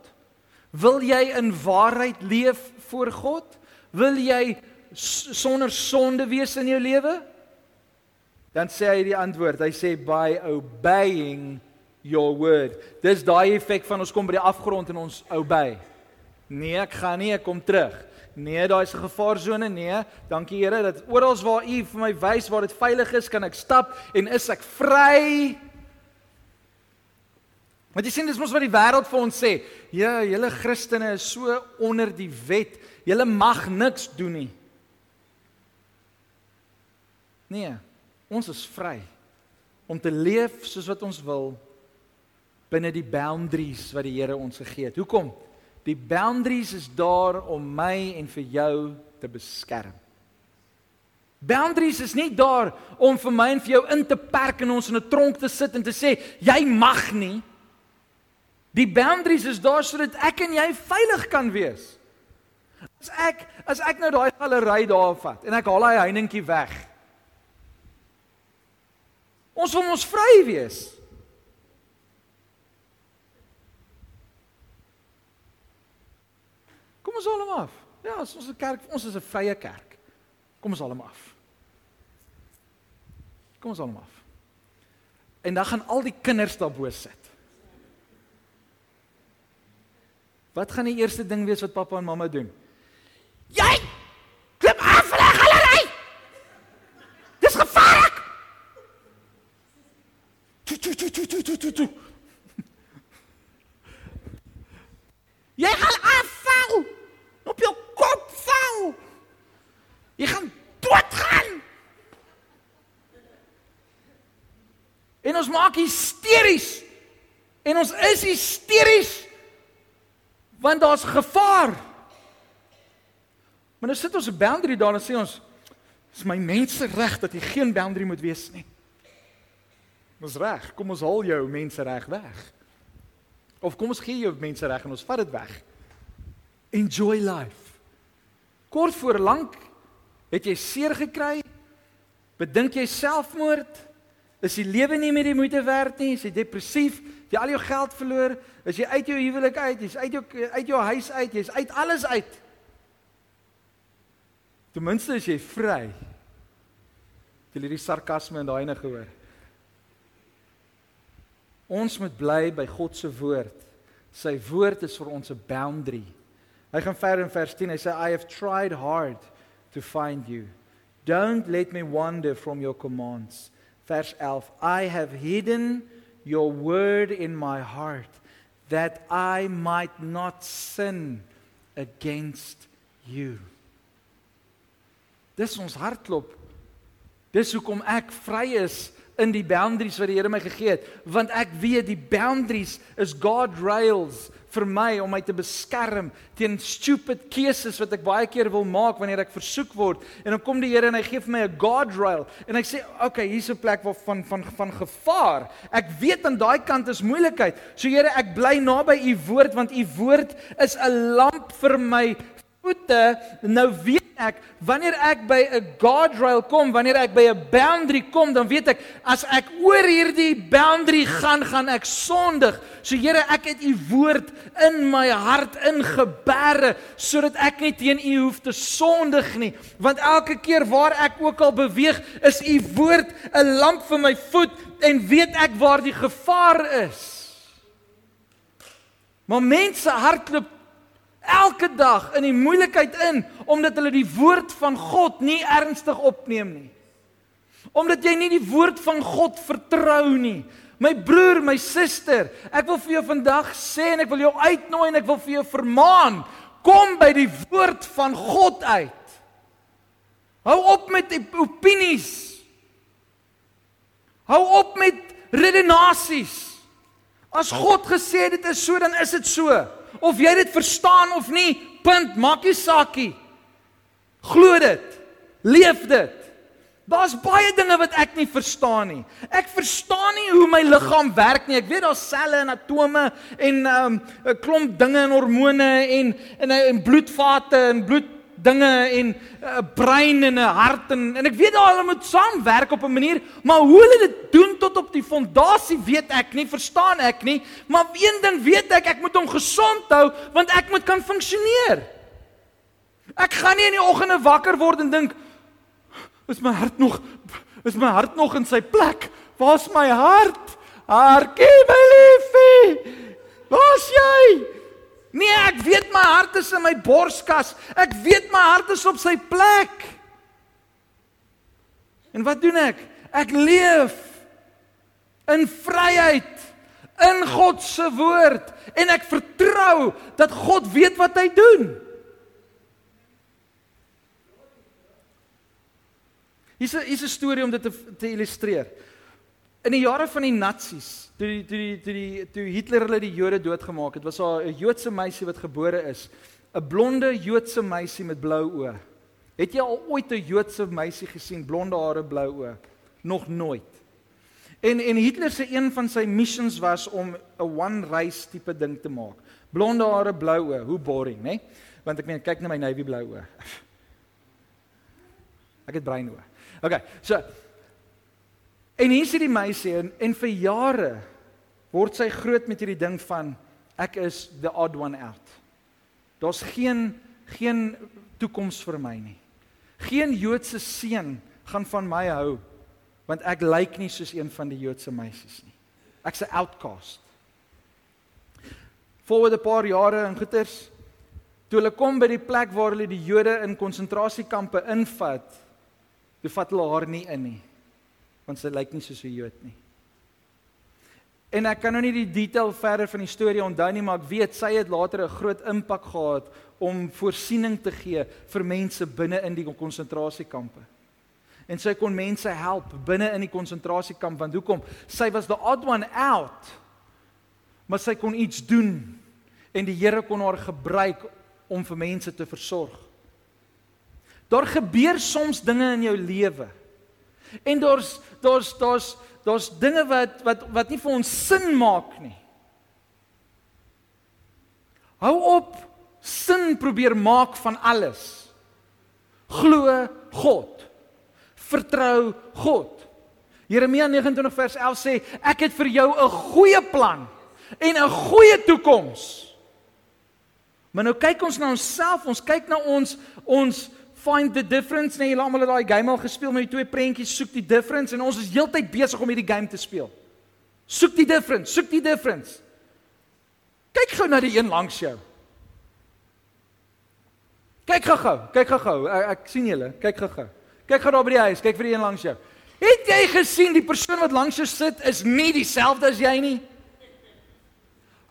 Wil jy in waarheid leef voor God? Wil jy sonder sonde wees in jou lewe? Dan sê hy die antwoord. Hy sê by obeying your word. Dis daai effek van ons kom by die afgrond en ons obey. Nee, ek gaan nie, ek kom terug. Nee, daai is 'n gevaarsone. Nee, dankie Here dat oral waar U vir my wys waar dit veilig is, kan ek stap en is ek vry. Want jy sien dis mos wat die wêreld vir ons sê. Ja, julle Christene is so onder die wet. Julle mag niks doen nie. Nee, ons is vry om te leef soos wat ons wil binne die boundaries wat die Here ons gegee het. Hoekom? Die boundaries is daar om my en vir jou te beskerm. Boundaries is nie daar om vir my en vir jou in te perk en ons in 'n tronk te sit en te sê jy mag nie. Die boundaries is daar sodat ek en jy veilig kan wees. As ek as ek nou daai galery daar vat en ek haal hy heiningkie weg. Ons wil ons vry wees. Kom ons haal hom af. Ja, ons is 'n kerk, ons is 'n vrye kerk. Kom ons haal hom af. Kom ons haal hom af. En dan gaan al die kinders daarbo sit. Wat gaan die eerste ding wees wat pappa en mamma doen? Jy klim af van die galery. Dis gevaarlik. Tu tu tu tu tu tu tu. Jy gaan afval. Op jou kop val. Jy gaan doodgaan. En ons maak hysteries. En ons is hysteries want daar's gevaar. Maar nou sit ons 'n boundary daar en sê ons dis my mense reg dat jy geen boundary moet wees nie. Ons reg, kom ons haal jou mense reg weg. Of kom ons gee jou mense reg en ons vat dit weg. Enjoy life. Kort voor lank het jy seer gekry. Bedink jy selfmoord? Is die lewe nie meer die moeite werd nie? Is jy depressief? Het jy al jou geld verloor? Is jy uit jou huwelik uit? Jy's uit jou uit jou huis uit? Jy's uit alles uit? Ten minste is jy vry. Het jy hierdie sarkasme in daai ene gehoor? Ons moet bly by God se woord. Sy woord is vir ons 'n boundary. Hy gaan verder in vers 10. Hy sê I have tried hard to find you. Don't let me wander from your commands. Vers 11. I have hidden your word in my heart that I might not sin against you. Dis ons hartklop. Dis hoekom ek vry is in die boundaries wat die Here my gegee het, want ek weet die boundaries is God rails vir my om my te beskerm teen stupid keuses wat ek baie keer wil maak wanneer ek versoek word. En dan kom die Here en hy gee vir my 'n God rail en hy sê, "Oké, okay, hier's 'n plek waar van van van gevaar. Ek weet aan daai kant is moeilikheid. So Here, ek bly naby u woord want u woord is 'n lamp vir my voete. Nou weet ek wanneer ek by 'n guardrail kom, wanneer ek by 'n boundary kom, dan weet ek as ek oor hierdie boundary gaan, gaan ek sondig. So Here, ek het u woord in my hart ingeberre sodat ek nie teen u hoef te sondig nie. Want elke keer waar ek ook al beweeg, is u woord 'n lamp vir my voet en weet ek waar die gevaar is. Maar mense hardloop elke dag in die moeilikheid in omdat hulle die woord van God nie ernstig opneem nie. Omdat jy nie die woord van God vertrou nie. My broer, my suster, ek wil vir jou vandag sê en ek wil jou uitnooi en ek wil vir jou vermaan, kom by die woord van God uit. Hou op met opinies. Hou op met redenasies. As God gesê dit is so, dan is dit so of jy dit verstaan of nie, punt, maak nie saakie. Glo dit. Leef dit. Daar's baie dinge wat ek nie verstaan nie. Ek verstaan nie hoe my liggaam werk nie. Ek weet daar's selle en atome en 'n um, klomp dinge en hormone en en en bloedvate en bloed dinge en 'n uh, brein en 'n hart en en ek weet daar hulle moet saamwerk op 'n manier, maar hoe hulle dit doen tot op die fondasie weet ek nie, verstaan ek nie, maar een ding weet ek, ek moet hom gesond hou want ek moet kan funksioneer. Ek gaan nie in die oggende wakker word en dink is my hart nog is my hart nog in sy plek? Waar's my hart? Hartjie my liefie. Waar's jy? Nee, ek weet my hart is in my borskas. Ek weet my hart is op sy plek. En wat doen ek? Ek leef in vryheid in God se woord en ek vertrou dat God weet wat hy doen. Hier's 'n hier's 'n storie om dit te, te illustreer. In die jare van die Nazis, toe die toe die toe die toe Hitler hulle die Jode doodgemaak het, was daar 'n Joodse meisie wat gebore is, 'n blonde Joodse meisie met blou oë. Het jy al ooit 'n Joodse meisie gesien blonde hare, blou oë? Nog nooit. En en Hitler se een van sy missions was om 'n one race tipe ding te maak. Blonde hare, blou oë, hoe boring, né? Nee? Want ek meen kyk na my navy blou oë. Ek het bruin oë. Okay, so En hier sit die meisie en, en vir jare word sy groot met hierdie ding van ek is the odd one out. Daar's geen geen toekoms vir my nie. Geen Joodse seun gaan van my hou want ek lyk nie soos een van die Joodse meisies nie. Ek's 'n outcast. Voor 'n paar jare in Goeters toe hulle kom by die plek waar hulle die Jode in konsentrasiekampe invat, toe vat hulle haar nie in nie. Want sy lyk nie soos 'n Jood nie. En ek kan nou nie die detail verder van die storie onthou nie, maar ek weet sy het later 'n groot impak gehad om voorsiening te gee vir mense binne in die konsentrasiekampe. En sy kon mense help binne in die konsentrasiekamp want hoekom? Sy was the odd one out. Maar sy kon iets doen en die Here kon haar gebruik om vir mense te versorg. Daar gebeur soms dinge in jou lewe. En daar's daar's daar's daar's dinge wat wat wat nie vir ons sin maak nie. Hou op sin probeer maak van alles. Glo God vertrou God. Jeremia 29 vers 11 sê ek het vir jou 'n goeie plan en 'n goeie toekoms. Maar nou kyk ons na onsself, ons kyk na ons ons find the difference, nee, almal het daai game al gespeel met die twee prentjies, soek die difference en ons is heeltyd besig om hierdie game te speel. Soek die difference, soek die difference. Kyk gou na die een langs jou. Kyk gou-gou, kyk gou-gou. Ek, ek sien julle, kyk gou-gou. Kyk gou daar by die huis, kyk vir die een langs jou. Het jy gesien die persoon wat langs jou sit is nie dieselfde as jy nie?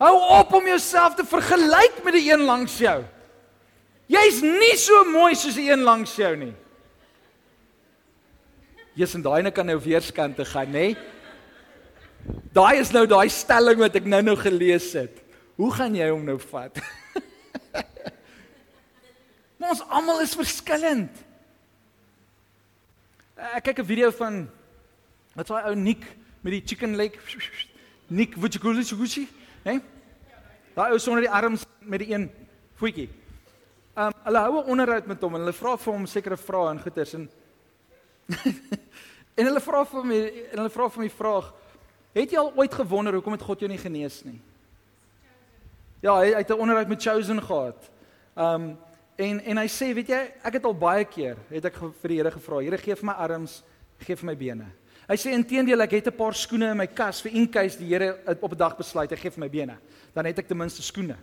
Hou op om jouself te vergelyk met die een langs jou. Jy's nie so mooi soos die een langs jou nie. Jy's en daai ene kan nou weerskante gaan, nê? Daai is nou daai stelling wat ek nou-nou gelees het. Hoe gaan jy hom nou vat? Ons almal is verskillend. Ek kyk 'n video van wat daai ou Nick met die chicken leg Nick Vuchikuchi, hè? Daai ou sonder die arms met die een voetjie. Um hulle hou 'n onderhoud met hom en hulle vra vir hom sekere vrae en goeters en en hulle vra vir hom en hulle vra vir die vraag: "Het jy al ooit gewonder hoekom het God jou nie genees nie?" Ja, hy, hy het 'n onderhoud met Chosen gehad. Um En en hy sê, weet jy, ek het al baie keer het ek vir die Here gevra, Here gee vir my arms, gee vir my bene. Hy sê inteendeel ek het 'n paar skoene in my kas vir in case die Here op 'n dag besluit hy gee vir my bene. Dan het ek ten minste skoene.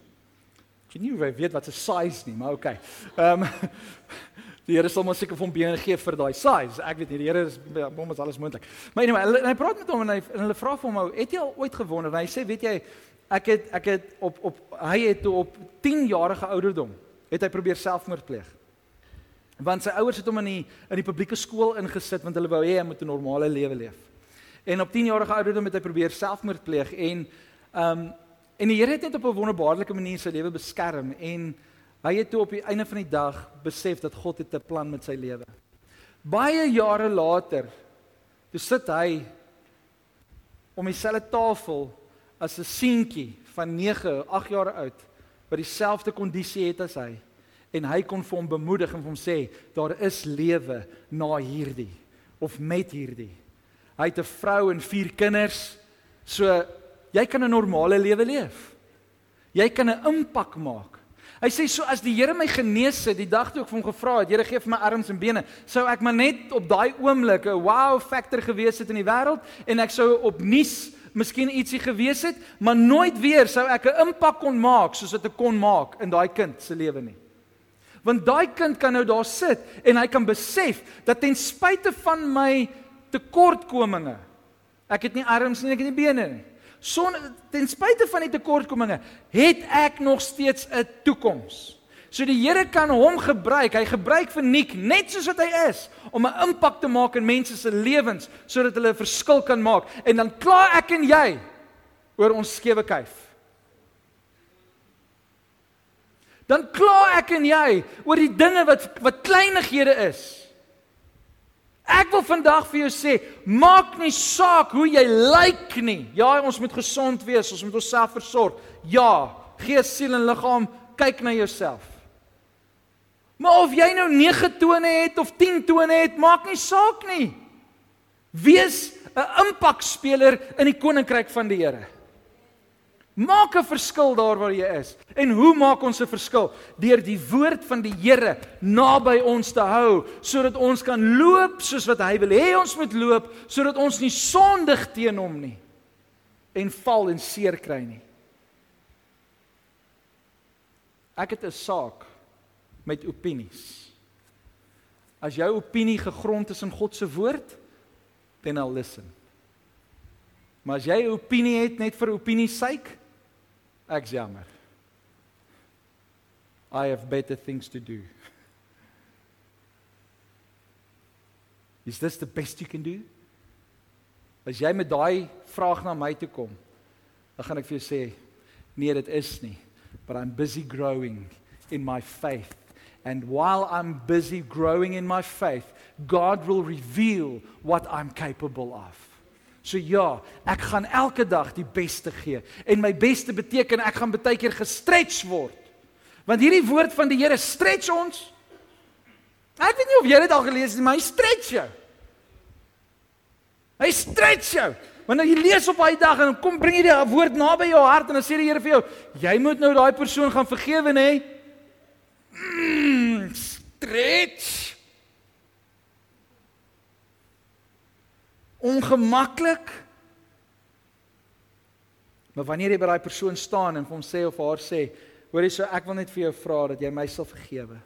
Ek weet nie hoe hy weet wat se size nie, maar okay. Ehm um, die Here sal maar seker vir hom bene gee vir daai size. Ek weet nie die Here is hom is alles moontlik. Maar anyway, hy, hy praat met hom en hy en hulle vra vir hom, "Het jy al ooit gewonder?" En hy sê, "Weet jy, ek het ek het op op hy het op 10 jarige ouderdom het hy probeer selfmoord pleeg. Want sy ouers het hom in die in die publieke skool ingesit want hulle wou hê hy moet 'n normale lewe leef. En op 10 jarige ouderdom het hy probeer selfmoord pleeg en ehm um, en die Here het net op 'n wonderbaarlike manier sy lewe beskerm en hy het toe op die einde van die dag besef dat God het 'n plan met sy lewe. Baie jare later toe sit hy om dieselfde tafel as 'n seentjie van 9, 8 jaar oud wat dieselfde kondisie het as hy en hy kon vir hom bemoedig en vir hom sê daar is lewe na hierdie of met hierdie. Hy het 'n vrou en vier kinders. So jy kan 'n normale lewe leef. Jy kan 'n impak maak. Hy sê so as die Here my genees het die dag toe ek vir hom gevra het, Here gee vir my arms en bene, sou ek maar net op daai oomblik 'n wow factor gewees het in die wêreld en ek sou op nuus miskien ietsie gewees het, maar nooit weer sou ek 'n impak kon maak soos wat ek kon maak in daai kind se lewe nie. Want daai kind kan nou daar sit en hy kan besef dat ten spyte van my tekortkominge, ek het nie arms nie, ek het nie bene nie. Son ten spyte van die tekortkominge, het ek nog steeds 'n toekoms. So die Here kan hom gebruik. Hy gebruik vir Nik net soos wat hy is om 'n impak te maak in mense se lewens sodat hulle 'n verskil kan maak. En dan kla ek en jy oor ons skewe kuif. Dan kla ek en jy oor die dinge wat wat kleinighede is. Ek wil vandag vir jou sê, maak nie saak hoe jy lyk nie. Ja, ons moet gesond wees, ons moet onsself versorg. Ja, gees, siel en liggaam, kyk na jouself. Maar of jy nou 9 tone het of 10 tone het, maak nie saak nie. Wees 'n impakspeler in die koninkryk van die Here. Maak 'n verskil daar waar jy is. En hoe maak ons 'n verskil? Deur die woord van die Here naby ons te hou, sodat ons kan loop soos wat hy wil hê ons moet loop, sodat ons nie sondig teen hom nie en val en seer kry nie. Ek het 'n saak met opinies. As jou opinie gegrond is in God se woord, then I'll listen. Maar as jy 'n opinie het net vir opinie sake, ek's jammer. I have better things to do. Is this the best you can do? As jy met daai vraag na my toe kom, dan gaan ek vir jou sê, nee, dit is nie, but I'm busy growing in my faith And while I'm busy growing in my faith, God will reveal what I'm capable of. So ja, ek gaan elke dag die beste gee. En my beste beteken ek gaan baie keer gestretch word. Want hierdie woord van die Here stretch ons. Ek weet nie of jy dit al gelees het nie, maar hy stretch jou. Hy stretch jou. Wanneer jy lees op daai dag en kom bring jy die woord naby jou hart en dan sê die Here vir jou, jy moet nou daai persoon gaan vergewe, nê? Mm, stretch. Ongemaklik. Maar wanneer jy by daai persoon staan en hom sê of haar sê, hoor jy so ek wil net vir jou vra dat jy my sal vergewe.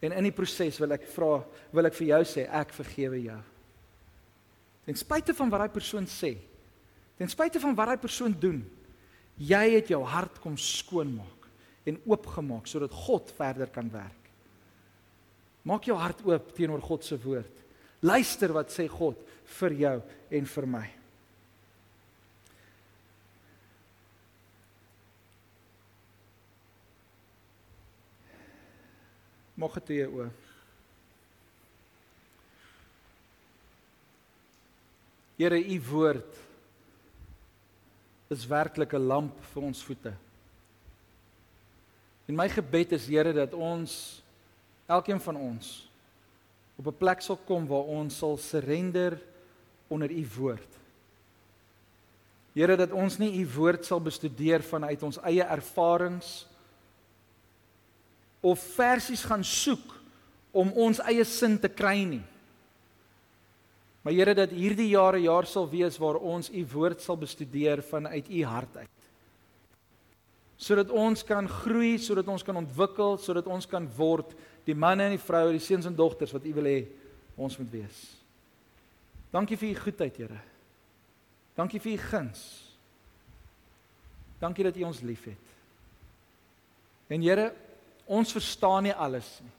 En in die proses wil ek vra, wil ek vir jou sê ek vergewe jou. Ten spyte van wat daai persoon sê, ten spyte van wat daai persoon doen, jy het jou hart kom skoonmaak en oopgemaak sodat God verder kan werk. Maak jou hart oop teenoor God se woord. Luister wat sê God vir jou en vir my. Mag dit jou oop. Here, u woord is werklik 'n lamp vir ons voete. En my gebed is Here dat ons elkeen van ons op 'n plek sal kom waar ons sal surrender onder u woord. Here dat ons nie u woord sal bestudeer vanuit ons eie ervarings of versies gaan soek om ons eie sin te kry nie. Maar Here dat hierdie jare jaar sal wees waar ons u woord sal bestudeer vanuit u hart uit sodat ons kan groei, sodat ons kan ontwikkel, sodat ons kan word die manne en die vroue, die seuns en dogters wat U wil hê ons moet wees. Dankie vir U goedheid, Here. Dankie vir U guns. Dankie dat U ons liefhet. En Here, ons verstaan nie alles nie.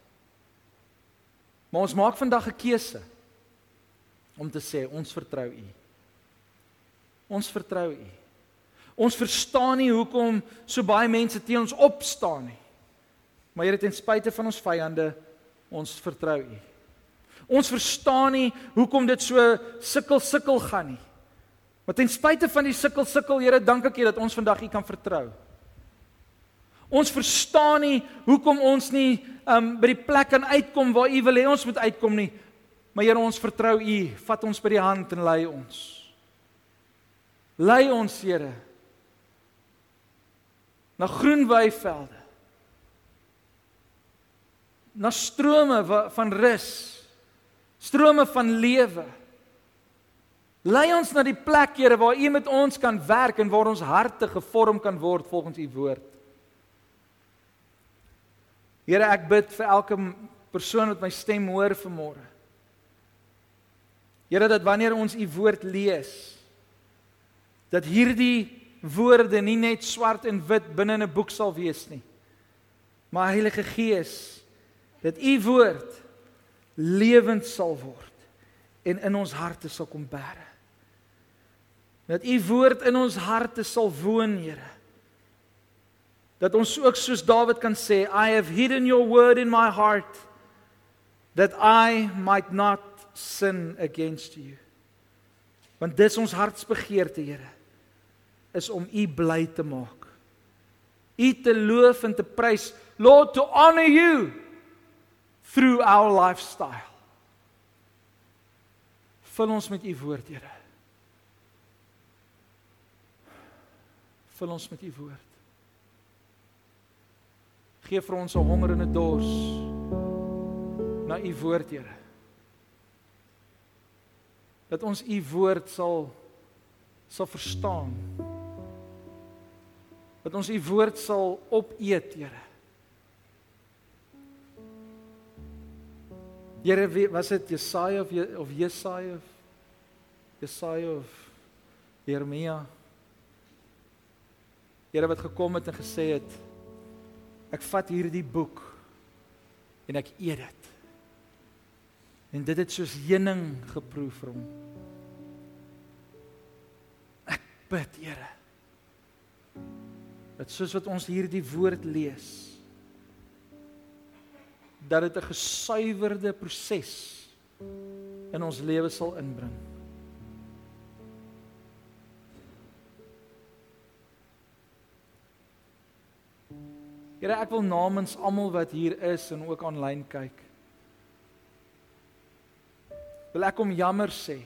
Maar ons maak vandag 'n keuse om te sê ons vertrou U. Ons vertrou U. Ons verstaan nie hoekom so baie mense teen ons opstaan nie. Maar Here, ten spyte van ons vyande, ons vertrou U. Ons verstaan nie hoekom dit so sukkel sukkel gaan nie. Maar ten spyte van die sukkel sukkel, Here, dank ek U dat ons vandag U kan vertrou. Ons verstaan nie hoekom ons nie um by die plek kan uitkom waar U wil hê ons moet uitkom nie. Maar Here, ons vertrou U. Vat ons by die hand en lei ons. Lei ons, Here na groen weivelde na strome van rus strome van lewe lei ons na die plek Here waar U met ons kan werk en waar ons harte gevorm kan word volgens U woord Here ek bid vir elke persoon wat my stem hoor vanmôre Here dat wanneer ons U woord lees dat hierdie woorde nie net swart en wit binne in 'n boek sal wees nie. Maar Heilige Gees, dat u woord lewend sal word en in ons harte sal kom bære. Dat u woord in ons harte sal woon, Here. Dat ons ook soos Dawid kan sê, I have hidden your word in my heart that I might not sin against you. Want dis ons hartsbegeerte, Here is om U bly te maak. U te loof en te prys, Lord to honor you through our lifestyle. Vul ons met U woord, Here. Vul ons met u woord. Geef vir ons 'n honger en 'n dors na u woord, Here. Dat ons u woord sal sal verstaan. Dat ons u woord sal opeet, Here. Here, was dit Jesaja of Je, of Jesaja of Jesaja of Jeremia? Here wat gekom het en gesê het ek vat hierdie boek en ek eet dit. En dit het soos heuning geproe vir hom. Ek bid, Here, dat soos wat ons hierdie woord lees, dat dit 'n gesuiwerde proses in ons lewe sal inbring. Here, ek wil namens almal wat hier is en ook aanlyn kyk. Wil ek om jammer sê.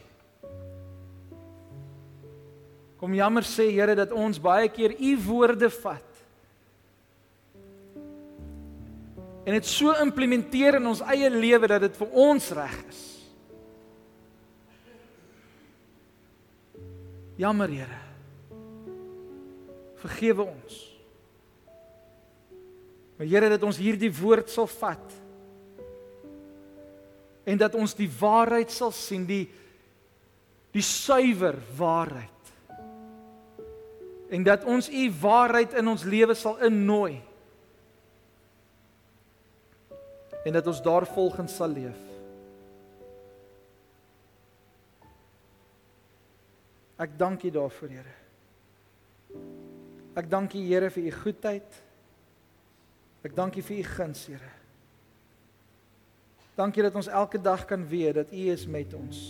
Kom jammer sê Here dat ons baie keer u woorde vat en dit so implementeer in ons eie lewe dat dit vir ons reg is. Jammer, Here. Vergewe ons. Maar Here, dat ons hierdie woord sal vat en dat ons die waarheid sal sien, die die suiwer waarheid. En dat ons u waarheid in ons lewe sal innooi en dat ons daarvolgens sal leef. Ek dank U daarvoor, Here. Ek dank U, Here, vir U goedheid. Ek dank U vir U guns, Here. Dankie dat ons elke dag kan weet dat U is met ons.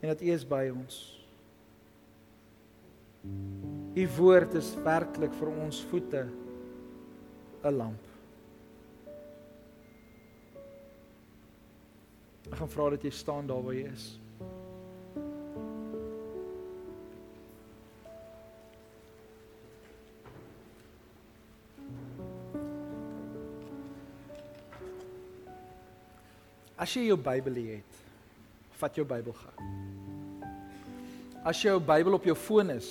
En dat U is by ons. U woord is werklik vir ons voete 'n lamp. Ek gaan vra dat jy staan daar waar jy is. As jy jou Bybel het, vat jou Bybel gou. As jy jou Bybel op jou foon is,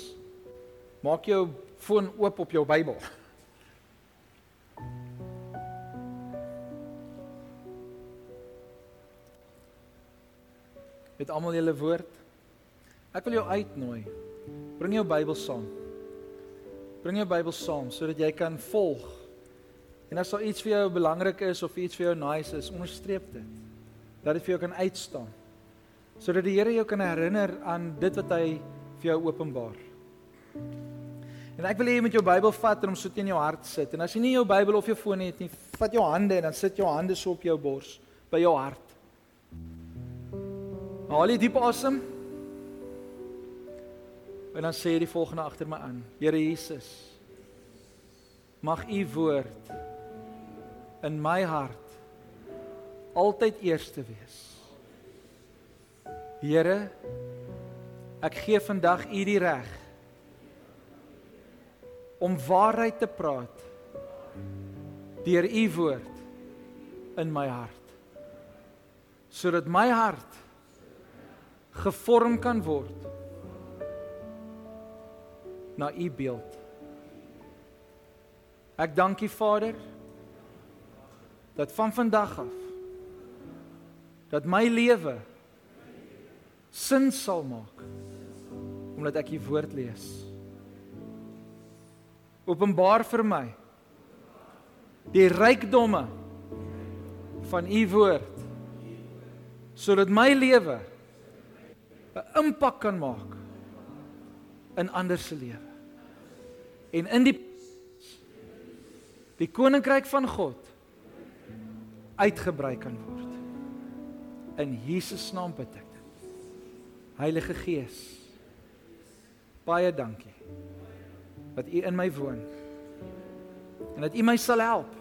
maak jou foon oop op jou Bybel. Het almal julle woord? Ek wil jou uitnooi. Bring jou Bybel saam. Bring jou Bybel saam sodat jy kan volg. En as daar iets vir jou belangrik is of iets vir jou nice is, onderstreep dit. Dat dit vir jou kan uitstaan. Sodat die Here jou kan herinner aan dit wat hy vir jou openbaar. En ek wil hê jy moet jou Bybel vat en hom so teen jou hart sit. En as jy nie jou Bybel of jou foon het nie, vat jou hande en dan sit jou hande so op jou bors by jou hart. Haal jy diep asem? En dan sê jy die volgende agter my aan. Here Jesus, mag U woord in my hart altyd eerste wees. Here, ek gee vandag U die reg om waarheid te praat deur U woord in my hart. Sodat my hart gevorm kan word na u beeld. Ek dank u Vader dat van vandag af dat my lewe sin sal maak omdat ek u woord lees. Openbaar vir my die rykdomme van u woord sodat my lewe 'n impak kan maak in ander se lewe. En in die die koninkryk van God uitgebrei kan word. In Jesus naam bid ek dit. Heilige Gees, baie dankie dat U in my woon. En dat U my sal help.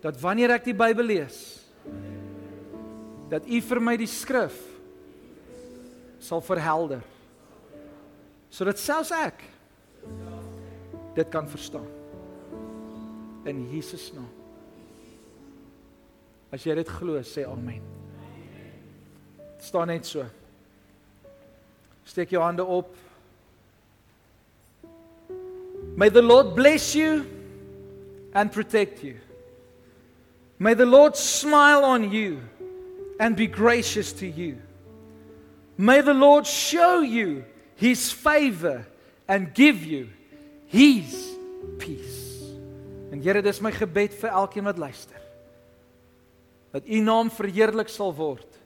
Dat wanneer ek die Bybel lees, dat U vir my die skrif sal verhelder sodat selfs ek dit kan verstaan. In Jesus naam. As jy dit glo, sê amen. Staan net so. Steek jou hande op. May the Lord bless you and protect you. May the Lord smile on you and be gracious to you. May the Lord show you his favor and give you his peace. En Here, dis my gebed vir elkeen wat luister. Dat u naam verheerlik sal word.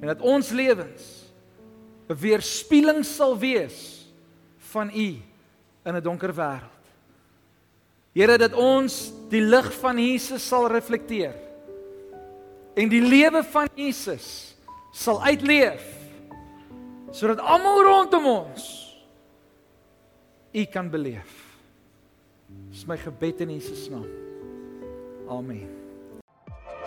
En dat ons lewens 'n weerspieëling sal wees van u in 'n donker wêreld. Here dat ons die lig van Jesus sal reflekteer. En die lewe van Jesus sal uitleef sodat almal rondom ons u kan beleef. Dis my gebed in Jesus naam. Amen.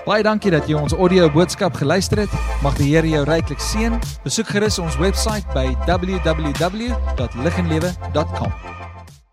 Baie dankie dat jy ons audio boodskap geluister het. Mag die Here jou ryklik seën. Besoek gerus ons webwerf by www.liginlewe.com.